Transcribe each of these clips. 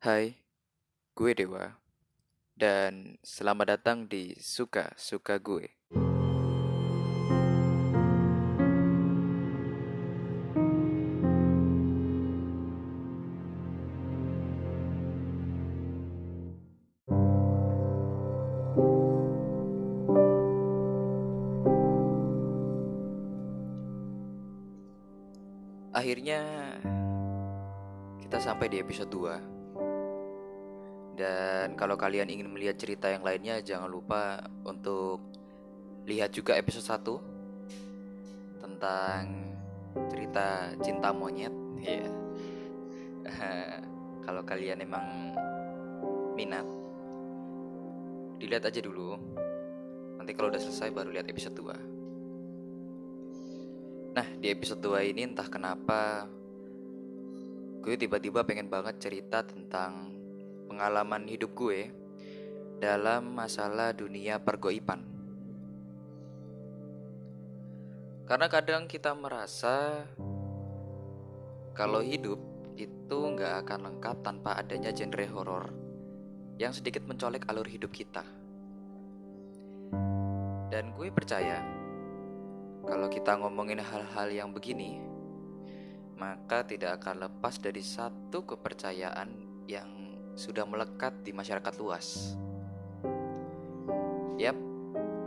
Hai, gue Dewa, dan selamat datang di Suka Suka Gue. Akhirnya kita sampai di episode 2. Dan kalau kalian ingin melihat cerita yang lainnya jangan lupa untuk lihat juga episode 1 tentang cerita cinta monyet. Ya. kalau kalian emang minat dilihat aja dulu. Nanti kalau udah selesai baru lihat episode 2. Nah, di episode 2 ini entah kenapa gue tiba-tiba pengen banget cerita tentang pengalaman hidup gue dalam masalah dunia pergoipan. Karena kadang kita merasa kalau hidup itu nggak akan lengkap tanpa adanya genre horor yang sedikit mencolek alur hidup kita. Dan gue percaya kalau kita ngomongin hal-hal yang begini, maka tidak akan lepas dari satu kepercayaan yang sudah melekat di masyarakat luas. Yap,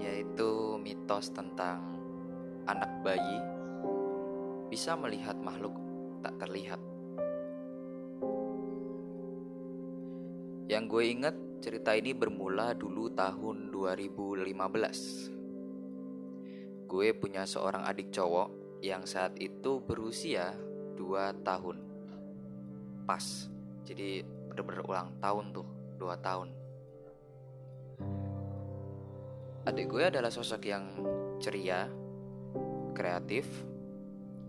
yaitu mitos tentang anak bayi bisa melihat makhluk tak terlihat. Yang gue ingat cerita ini bermula dulu tahun 2015 gue punya seorang adik cowok yang saat itu berusia 2 tahun. Pas. Jadi bener-bener ulang tahun tuh, 2 tahun. Adik gue adalah sosok yang ceria, kreatif,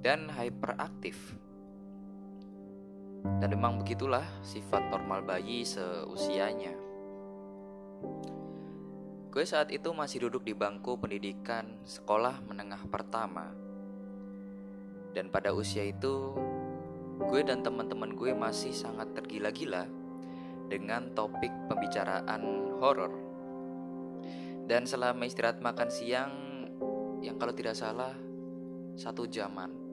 dan hyperaktif. Dan memang begitulah sifat normal bayi seusianya. Gue saat itu masih duduk di bangku pendidikan sekolah menengah pertama. Dan pada usia itu, gue dan teman-teman gue masih sangat tergila-gila dengan topik pembicaraan horor. Dan selama istirahat makan siang, yang kalau tidak salah satu jaman,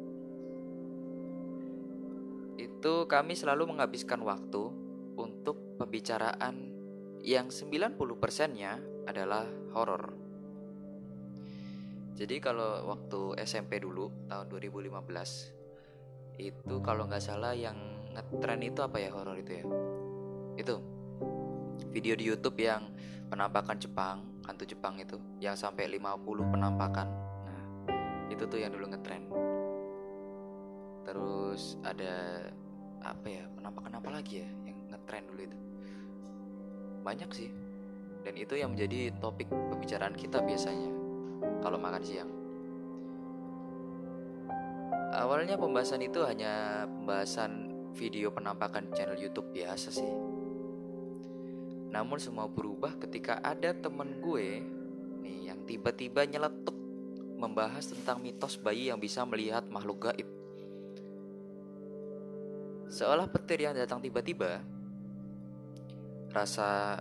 itu kami selalu menghabiskan waktu untuk pembicaraan yang 90 persennya adalah horor. Jadi kalau waktu SMP dulu tahun 2015 itu kalau nggak salah yang ngetren itu apa ya horor itu ya? Itu video di YouTube yang penampakan Jepang, hantu Jepang itu yang sampai 50 penampakan. Nah, itu tuh yang dulu ngetren. Terus ada apa ya? Penampakan apa lagi ya yang ngetren dulu itu? Banyak sih dan itu yang menjadi topik pembicaraan kita biasanya kalau makan siang. Awalnya pembahasan itu hanya pembahasan video penampakan channel YouTube biasa sih. Namun semua berubah ketika ada temen gue nih yang tiba-tiba nyeletuk membahas tentang mitos bayi yang bisa melihat makhluk gaib. Seolah petir yang datang tiba-tiba, rasa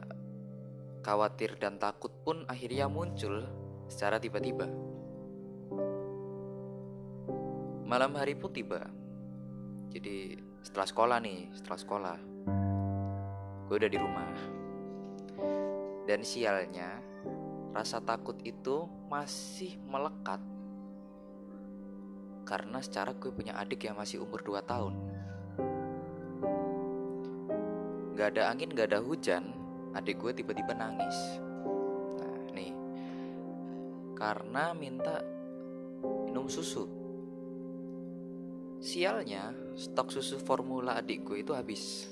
khawatir dan takut pun akhirnya muncul secara tiba-tiba. Malam hari pun tiba. Jadi setelah sekolah nih, setelah sekolah, gue udah di rumah. Dan sialnya, rasa takut itu masih melekat. Karena secara gue punya adik yang masih umur 2 tahun. Gak ada angin, gak ada hujan, adik gue tiba-tiba nangis. Nah nih. Karena minta minum susu. Sialnya stok susu formula adik gue itu habis.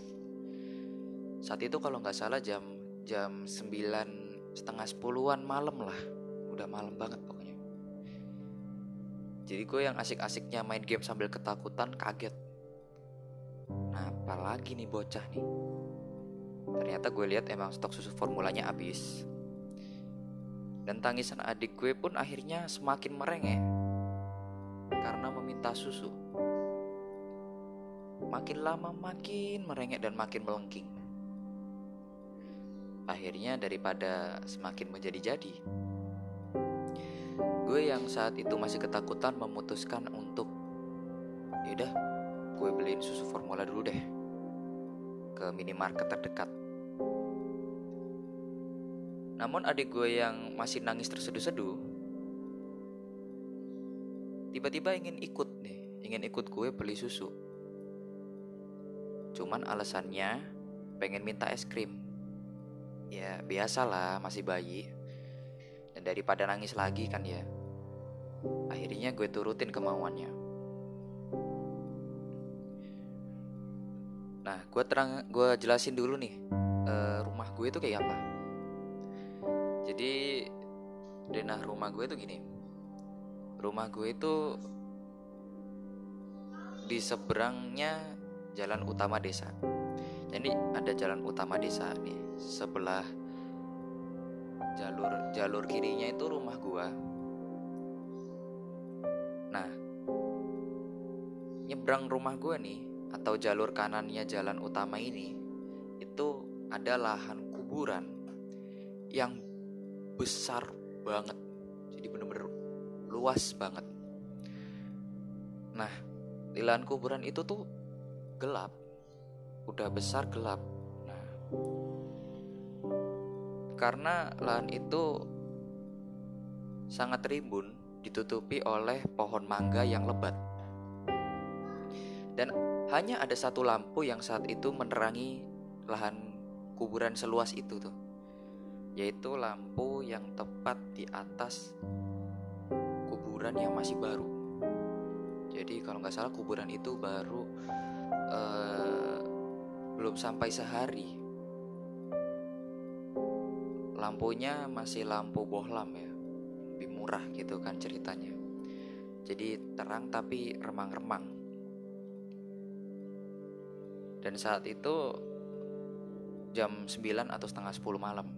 Saat itu kalau nggak salah jam jam 9 setengah sepuluhan malam lah udah malam banget pokoknya jadi gue yang asik-asiknya main game sambil ketakutan kaget nah apalagi nih bocah nih Ternyata gue lihat emang stok susu formulanya habis. Dan tangisan adik gue pun akhirnya semakin merengek karena meminta susu. Makin lama makin merengek dan makin melengking. Akhirnya daripada semakin menjadi-jadi. Gue yang saat itu masih ketakutan memutuskan untuk yaudah gue beliin susu formula dulu deh ke minimarket terdekat. Namun adik gue yang masih nangis terseduh-seduh tiba-tiba ingin ikut nih ingin ikut gue beli susu. Cuman alasannya pengen minta es krim ya biasalah masih bayi. Dan daripada nangis lagi kan ya akhirnya gue turutin kemauannya. Nah gue terang gue jelasin dulu nih uh, rumah gue itu kayak apa. Jadi denah rumah gue itu gini. Rumah gue itu di seberangnya jalan utama desa jadi ada jalan utama desa nih. Sebelah jalur jalur kirinya itu rumah gua. Nah nyebrang rumah gua nih atau jalur kanannya jalan utama ini itu ada lahan kuburan yang besar banget. Jadi bener-bener luas banget. Nah di lahan kuburan itu tuh gelap udah besar gelap. Nah, karena lahan itu sangat rimbun, ditutupi oleh pohon mangga yang lebat. Dan hanya ada satu lampu yang saat itu menerangi lahan kuburan seluas itu tuh. Yaitu lampu yang tepat di atas kuburan yang masih baru. Jadi kalau nggak salah kuburan itu baru uh, belum sampai sehari. Lampunya masih lampu bohlam ya, lebih murah gitu kan ceritanya. Jadi terang tapi remang-remang. Dan saat itu jam 9 atau setengah 10 malam.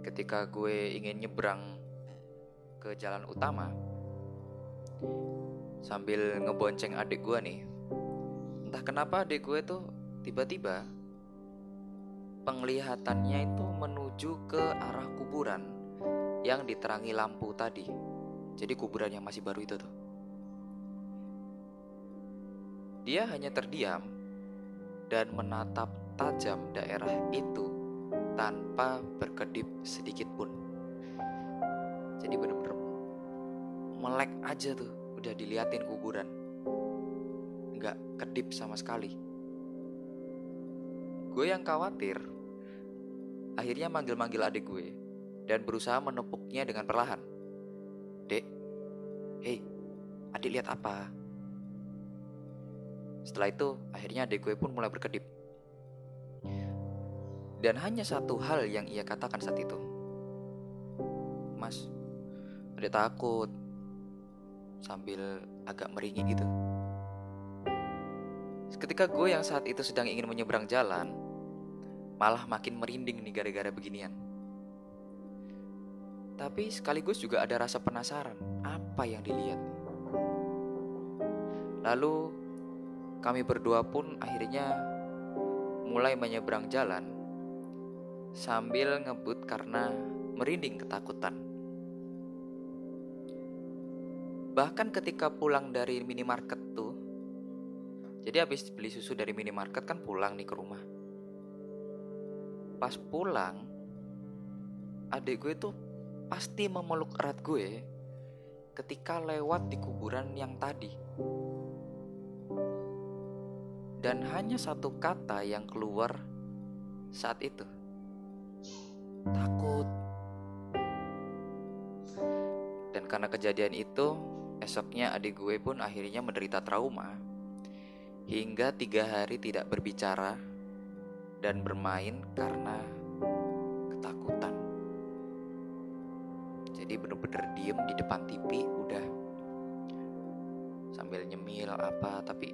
Ketika gue ingin nyebrang ke jalan utama sambil ngebonceng adik gue nih. Entah kenapa adik gue tuh Tiba-tiba penglihatannya itu menuju ke arah kuburan yang diterangi lampu tadi. Jadi kuburan yang masih baru itu tuh. Dia hanya terdiam dan menatap tajam daerah itu tanpa berkedip sedikit pun. Jadi bener-bener melek aja tuh, udah diliatin kuburan. Nggak kedip sama sekali. Gue yang khawatir, akhirnya manggil-manggil adik gue dan berusaha menepuknya dengan perlahan. Dek, hei, adik lihat apa? Setelah itu, akhirnya adik gue pun mulai berkedip. Dan hanya satu hal yang ia katakan saat itu. Mas, adik takut. Sambil agak meringin gitu. Ketika gue yang saat itu sedang ingin menyeberang jalan, malah makin merinding nih gara-gara beginian. Tapi sekaligus juga ada rasa penasaran apa yang dilihat. Lalu kami berdua pun akhirnya mulai menyeberang jalan sambil ngebut karena merinding ketakutan. Bahkan ketika pulang dari minimarket tuh, jadi habis beli susu dari minimarket kan pulang nih ke rumah. Pas pulang, adik gue tuh pasti memeluk erat gue ketika lewat di kuburan yang tadi. Dan hanya satu kata yang keluar saat itu. Takut. Dan karena kejadian itu, esoknya adik gue pun akhirnya menderita trauma hingga tiga hari tidak berbicara dan bermain karena ketakutan. Jadi bener-bener diem di depan TV udah sambil nyemil apa tapi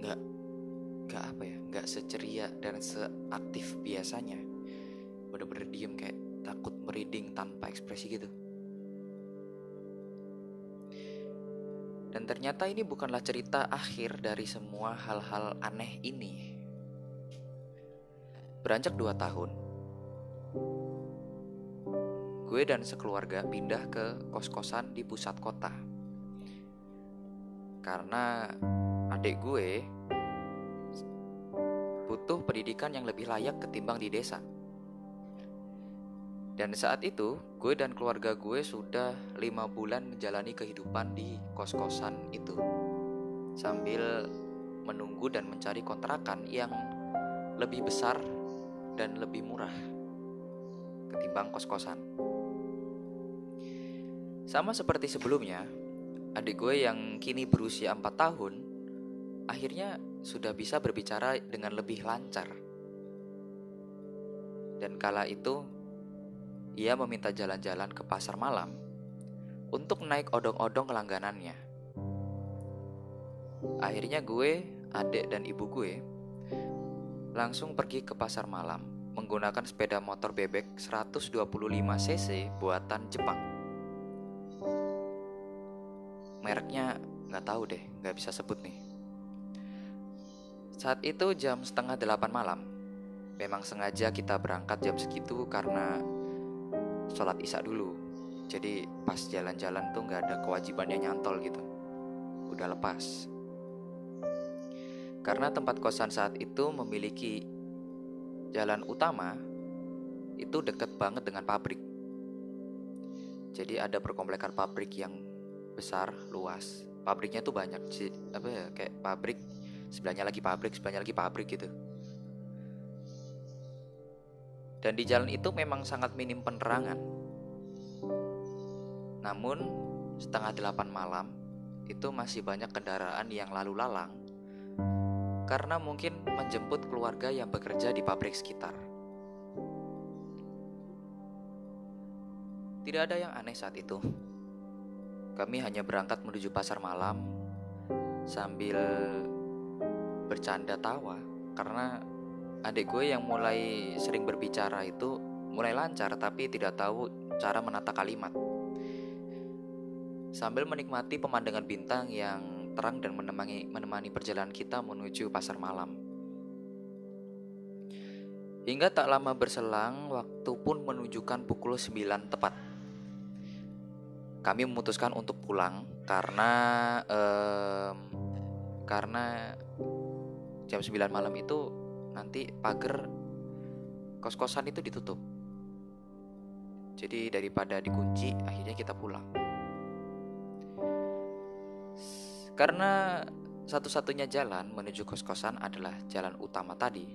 nggak nggak apa ya nggak seceria dan seaktif biasanya bener-bener diem kayak takut merinding tanpa ekspresi gitu. Dan ternyata ini bukanlah cerita akhir dari semua hal-hal aneh ini. Beranjak dua tahun, gue dan sekeluarga pindah ke kos-kosan di pusat kota. Karena adik gue butuh pendidikan yang lebih layak ketimbang di desa. Dan saat itu, gue dan keluarga gue sudah lima bulan menjalani kehidupan di kos-kosan itu. Sambil menunggu dan mencari kontrakan yang lebih besar dan lebih murah ketimbang kos-kosan. Sama seperti sebelumnya, adik gue yang kini berusia 4 tahun akhirnya sudah bisa berbicara dengan lebih lancar. Dan kala itu, ia meminta jalan-jalan ke pasar malam untuk naik odong-odong langganannya. Akhirnya gue, adik dan ibu gue langsung pergi ke pasar malam menggunakan sepeda motor bebek 125 cc buatan Jepang. Mereknya nggak tahu deh, nggak bisa sebut nih. Saat itu jam setengah delapan malam. Memang sengaja kita berangkat jam segitu karena sholat isya dulu. Jadi pas jalan-jalan tuh nggak ada kewajibannya nyantol gitu. Udah lepas. Karena tempat kosan saat itu memiliki jalan utama itu deket banget dengan pabrik. Jadi ada perkomplekan pabrik yang besar, luas. Pabriknya tuh banyak, apa ya, kayak pabrik sebelahnya lagi pabrik sebelahnya lagi pabrik gitu dan di jalan itu memang sangat minim penerangan namun setengah delapan malam itu masih banyak kendaraan yang lalu lalang karena mungkin menjemput keluarga yang bekerja di pabrik sekitar. Tidak ada yang aneh saat itu. Kami hanya berangkat menuju pasar malam sambil bercanda tawa karena adik gue yang mulai sering berbicara itu mulai lancar tapi tidak tahu cara menata kalimat. Sambil menikmati pemandangan bintang yang terang dan menemani, menemani perjalanan kita menuju pasar malam. Hingga tak lama berselang, waktu pun menunjukkan pukul 9 tepat. Kami memutuskan untuk pulang karena um, karena jam 9 malam itu nanti pagar kos-kosan itu ditutup. Jadi daripada dikunci, akhirnya kita pulang. Karena satu-satunya jalan menuju kos-kosan adalah jalan utama tadi.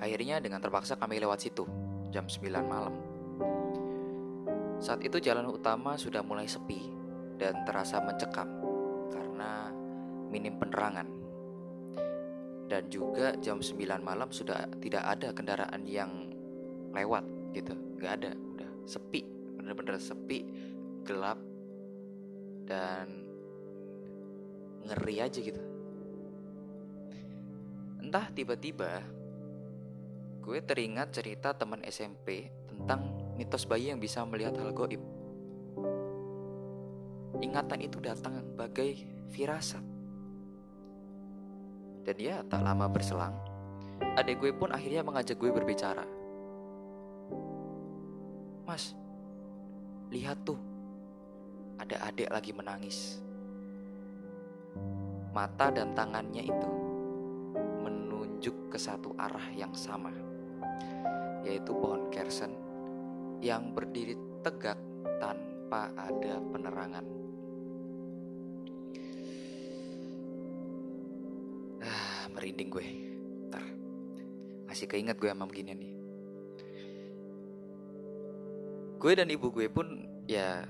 Akhirnya dengan terpaksa kami lewat situ jam 9 malam. Saat itu jalan utama sudah mulai sepi dan terasa mencekam karena minim penerangan dan juga jam 9 malam sudah tidak ada kendaraan yang lewat gitu nggak ada udah sepi bener-bener sepi gelap dan ngeri aja gitu entah tiba-tiba gue teringat cerita teman SMP tentang mitos bayi yang bisa melihat hal goib ingatan itu datang bagai firasat dan ya tak lama berselang, adik gue pun akhirnya mengajak gue berbicara. Mas, lihat tuh, ada adik lagi menangis. Mata dan tangannya itu menunjuk ke satu arah yang sama, yaitu pohon kersen yang berdiri tegak tanpa ada penerangan. merinding gue Ntar Masih keinget gue sama begini nih Gue dan ibu gue pun ya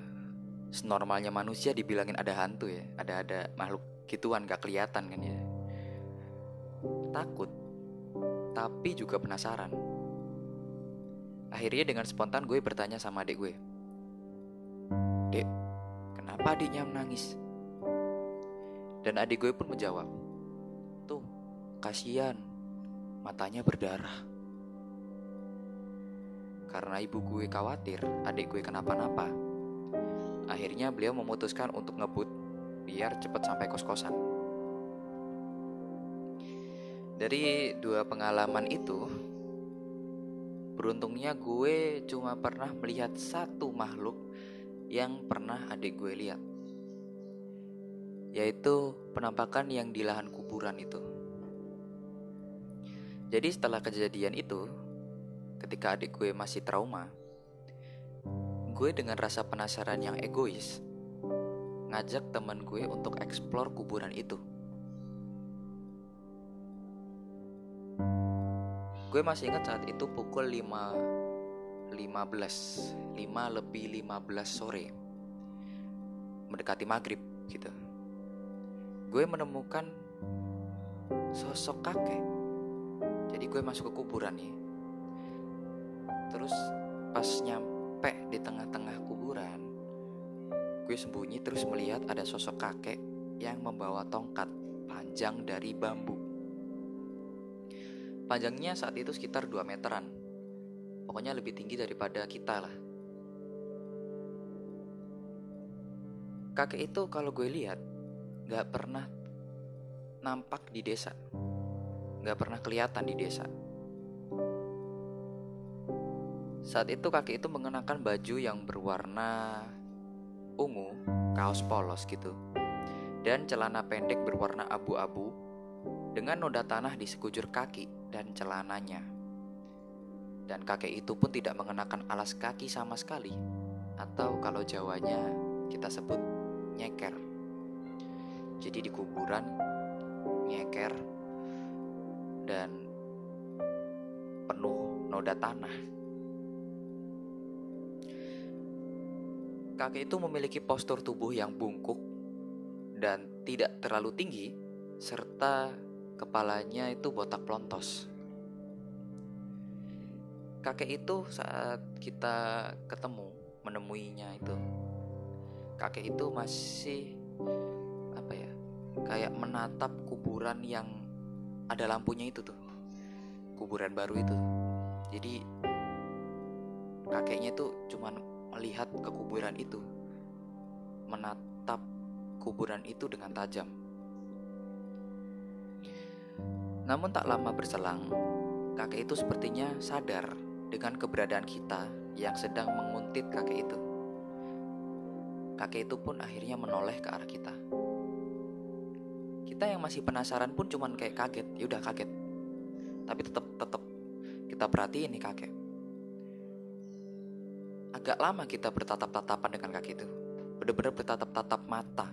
Senormalnya manusia dibilangin ada hantu ya Ada ada makhluk gituan gak kelihatan kan ya Takut Tapi juga penasaran Akhirnya dengan spontan gue bertanya sama adik gue Dek, kenapa adiknya menangis? Dan adik gue pun menjawab Tuh, Kasian, matanya berdarah. Karena ibu gue khawatir adik gue kenapa-napa. Akhirnya beliau memutuskan untuk ngebut biar cepat sampai kos-kosan. Dari dua pengalaman itu, beruntungnya gue cuma pernah melihat satu makhluk yang pernah adik gue lihat yaitu penampakan yang di lahan kuburan itu. Jadi setelah kejadian itu, ketika adik gue masih trauma, gue dengan rasa penasaran yang egois ngajak teman gue untuk eksplor kuburan itu. Gue masih ingat saat itu pukul 5 15 5 lebih 15 sore. Mendekati maghrib gitu. Gue menemukan sosok kakek. Jadi gue masuk ke kuburan nih. Terus pas nyampe di tengah-tengah kuburan Gue sembunyi terus melihat ada sosok kakek yang membawa tongkat panjang dari bambu Panjangnya saat itu sekitar 2 meteran. Pokoknya lebih tinggi daripada kita lah. Kakek itu kalau gue lihat gak pernah nampak di desa. Gak pernah kelihatan di desa. Saat itu kakek itu mengenakan baju yang berwarna ungu, kaos polos gitu. Dan celana pendek berwarna abu-abu dengan noda tanah di sekujur kaki dan celananya. Dan kakek itu pun tidak mengenakan alas kaki sama sekali, atau kalau Jawanya kita sebut nyeker. Jadi di kuburan nyeker dan penuh noda tanah. Kakek itu memiliki postur tubuh yang bungkuk dan tidak terlalu tinggi, serta kepalanya itu botak pelontos. Kakek itu saat kita ketemu menemuinya itu, kakek itu masih apa ya, kayak menatap kuburan yang ada lampunya itu tuh, kuburan baru itu. Jadi kakeknya itu cuman melihat ke kuburan itu, menatap kuburan itu dengan tajam. Namun tak lama berselang, kakek itu sepertinya sadar dengan keberadaan kita yang sedang menguntit kakek itu. Kakek itu pun akhirnya menoleh ke arah kita. Kita yang masih penasaran pun cuman kayak kaget, ya udah kaget. Tapi tetap tetap kita perhatiin nih kakek. Agak lama kita bertatap-tatapan dengan kakek itu. Bener-bener bertatap-tatap mata.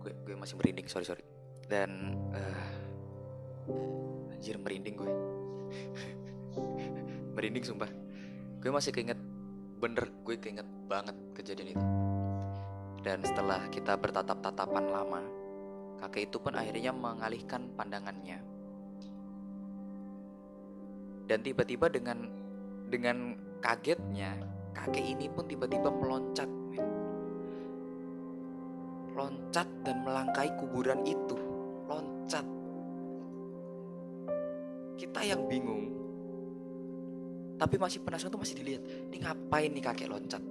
Gue gue masih merinding. Sorry sorry. Dan uh, anjir merinding gue. Merinding sumpah. Gue masih keinget bener gue keinget banget kejadian itu. Dan setelah kita bertatap-tatapan lama kakek itu pun akhirnya mengalihkan pandangannya. Dan tiba-tiba dengan dengan kagetnya kakek ini pun tiba-tiba meloncat loncat dan melangkahi kuburan itu. Loncat. Kita yang bingung. Tapi masih penasaran tuh masih dilihat. Ini ngapain nih kakek loncat?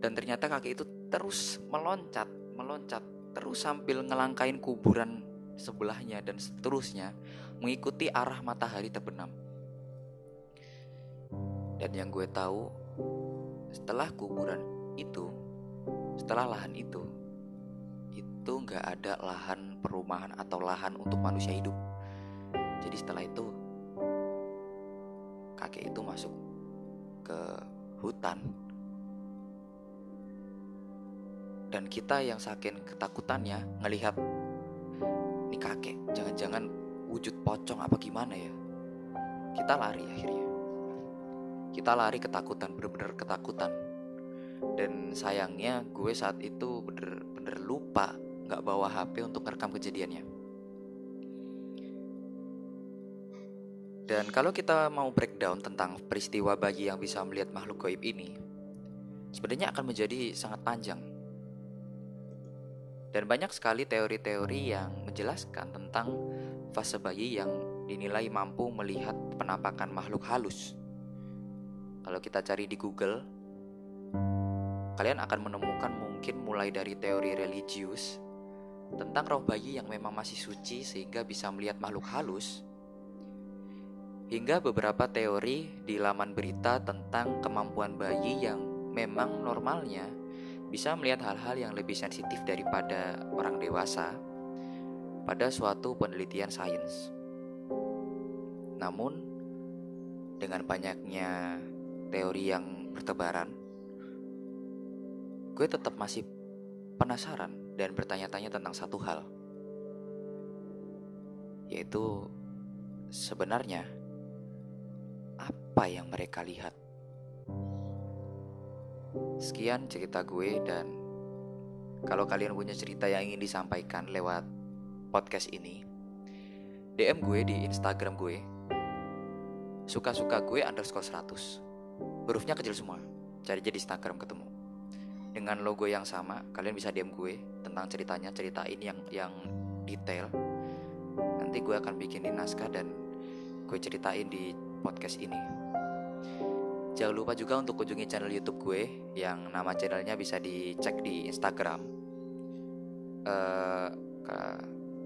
Dan ternyata kakek itu terus meloncat, meloncat, terus sambil ngelangkain kuburan sebelahnya dan seterusnya mengikuti arah matahari terbenam. Dan yang gue tahu, setelah kuburan itu setelah lahan itu itu nggak ada lahan perumahan atau lahan untuk manusia hidup jadi setelah itu kakek itu masuk ke hutan dan kita yang saking ketakutannya ngelihat kakek jangan-jangan wujud pocong apa gimana ya kita lari akhirnya kita lari ketakutan bener-bener ketakutan dan sayangnya gue saat itu bener-bener lupa nggak bawa HP untuk merekam kejadiannya. Dan kalau kita mau breakdown tentang peristiwa bagi yang bisa melihat makhluk goib ini, sebenarnya akan menjadi sangat panjang. Dan banyak sekali teori-teori yang menjelaskan tentang fase bayi yang dinilai mampu melihat penampakan makhluk halus. Kalau kita cari di Google, kalian akan menemukan mungkin mulai dari teori religius tentang roh bayi yang memang masih suci sehingga bisa melihat makhluk halus, hingga beberapa teori di laman berita tentang kemampuan bayi yang memang normalnya bisa melihat hal-hal yang lebih sensitif daripada orang dewasa pada suatu penelitian sains. Namun, dengan banyaknya teori yang bertebaran, gue tetap masih penasaran dan bertanya-tanya tentang satu hal, yaitu sebenarnya apa yang mereka lihat. Sekian cerita gue dan kalau kalian punya cerita yang ingin disampaikan lewat podcast ini, DM gue di Instagram gue suka-suka gue underscore 100 hurufnya kecil semua cari jadi Instagram ketemu. Dengan logo yang sama kalian bisa DM gue tentang ceritanya cerita ini yang yang detail. Nanti gue akan bikinin naskah dan gue ceritain di podcast ini Jangan lupa juga untuk kunjungi channel YouTube gue yang nama channelnya bisa dicek di Instagram. Uh,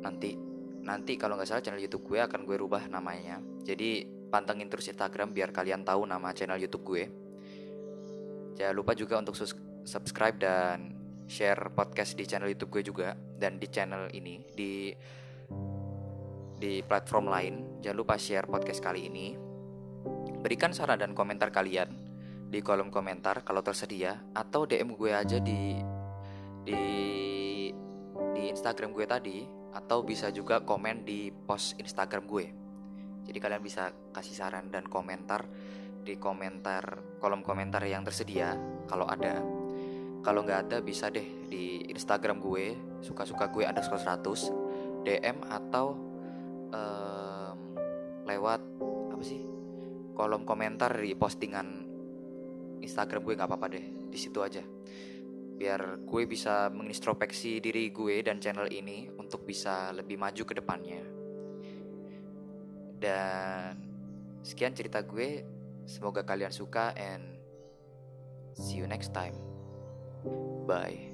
nanti nanti kalau nggak salah channel YouTube gue akan gue rubah namanya. Jadi pantengin terus Instagram biar kalian tahu nama channel YouTube gue. Jangan lupa juga untuk subscribe dan share podcast di channel YouTube gue juga dan di channel ini di di platform lain. Jangan lupa share podcast kali ini Berikan saran dan komentar kalian di kolom komentar kalau tersedia atau DM gue aja di di di Instagram gue tadi atau bisa juga komen di post Instagram gue. Jadi kalian bisa kasih saran dan komentar di komentar kolom komentar yang tersedia kalau ada. Kalau nggak ada bisa deh di Instagram gue suka-suka gue ada 100 DM atau um, lewat apa sih kolom komentar di postingan Instagram gue nggak apa-apa deh. Di situ aja. Biar gue bisa mengintrospeksi diri gue dan channel ini untuk bisa lebih maju ke depannya. Dan sekian cerita gue. Semoga kalian suka and see you next time. Bye